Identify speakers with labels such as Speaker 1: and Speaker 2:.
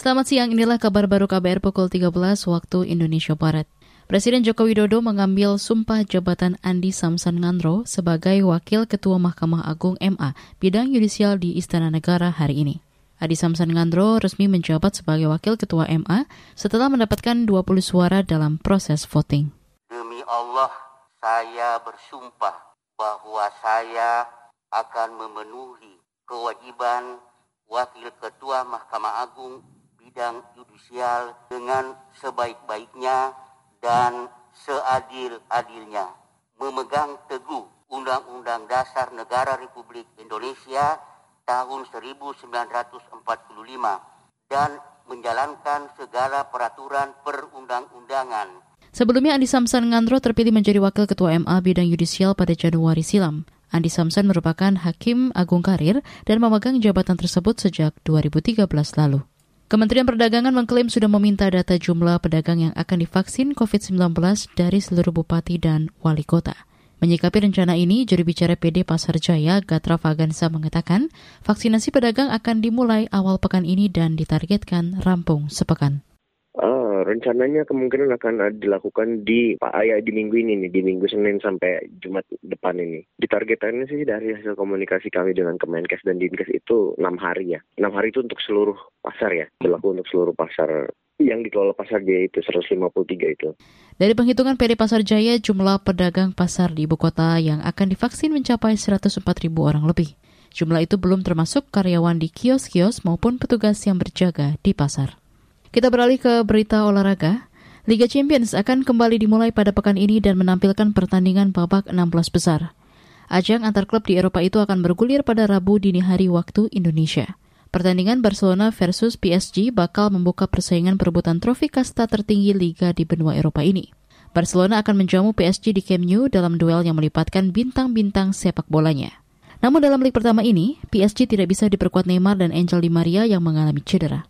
Speaker 1: Selamat siang, inilah kabar baru KBR pukul 13 waktu Indonesia Barat. Presiden Joko Widodo mengambil sumpah jabatan Andi Samsan Ngandro sebagai Wakil Ketua Mahkamah Agung MA bidang yudisial di Istana Negara hari ini. Adi Samsan Ngandro resmi menjabat sebagai Wakil Ketua MA setelah mendapatkan 20 suara dalam proses voting.
Speaker 2: Demi Allah, saya bersumpah bahwa saya akan memenuhi kewajiban Wakil Ketua Mahkamah Agung bidang yudisial dengan sebaik-baiknya dan seadil-adilnya. Memegang teguh Undang-Undang Dasar Negara Republik Indonesia tahun 1945 dan menjalankan segala peraturan perundang-undangan.
Speaker 1: Sebelumnya Andi Samsan Ngandro terpilih menjadi Wakil Ketua MA bidang yudisial pada Januari silam. Andi Samsan merupakan Hakim Agung Karir dan memegang jabatan tersebut sejak 2013 lalu. Kementerian Perdagangan mengklaim sudah meminta data jumlah pedagang yang akan divaksin COVID-19 dari seluruh bupati dan wali kota. Menyikapi rencana ini, juri bicara PD Pasar Jaya, Gatra Fagansa mengatakan, vaksinasi pedagang akan dimulai awal pekan ini dan ditargetkan rampung sepekan.
Speaker 3: Uh, rencananya kemungkinan akan dilakukan di Pak Ayah di minggu ini nih, di minggu Senin sampai Jumat depan ini. Ditargetkannya sih dari hasil komunikasi kami dengan Kemenkes dan Dinkes itu enam hari ya. Enam hari itu untuk seluruh pasar ya, berlaku untuk seluruh pasar yang dikelola Pasar Jaya itu 153 itu.
Speaker 1: Dari penghitungan PD Pasar Jaya, jumlah pedagang pasar di ibu kota yang akan divaksin mencapai 104 ribu orang lebih. Jumlah itu belum termasuk karyawan di kios-kios maupun petugas yang berjaga di pasar. Kita beralih ke berita olahraga. Liga Champions akan kembali dimulai pada pekan ini dan menampilkan pertandingan babak 16 besar. Ajang antar klub di Eropa itu akan bergulir pada Rabu dini hari waktu Indonesia. Pertandingan Barcelona versus PSG bakal membuka persaingan perebutan trofi kasta tertinggi liga di benua Eropa ini. Barcelona akan menjamu PSG di Camp Nou dalam duel yang melibatkan bintang-bintang sepak bolanya. Namun dalam leg pertama ini, PSG tidak bisa diperkuat Neymar dan Angel Di Maria yang mengalami cedera.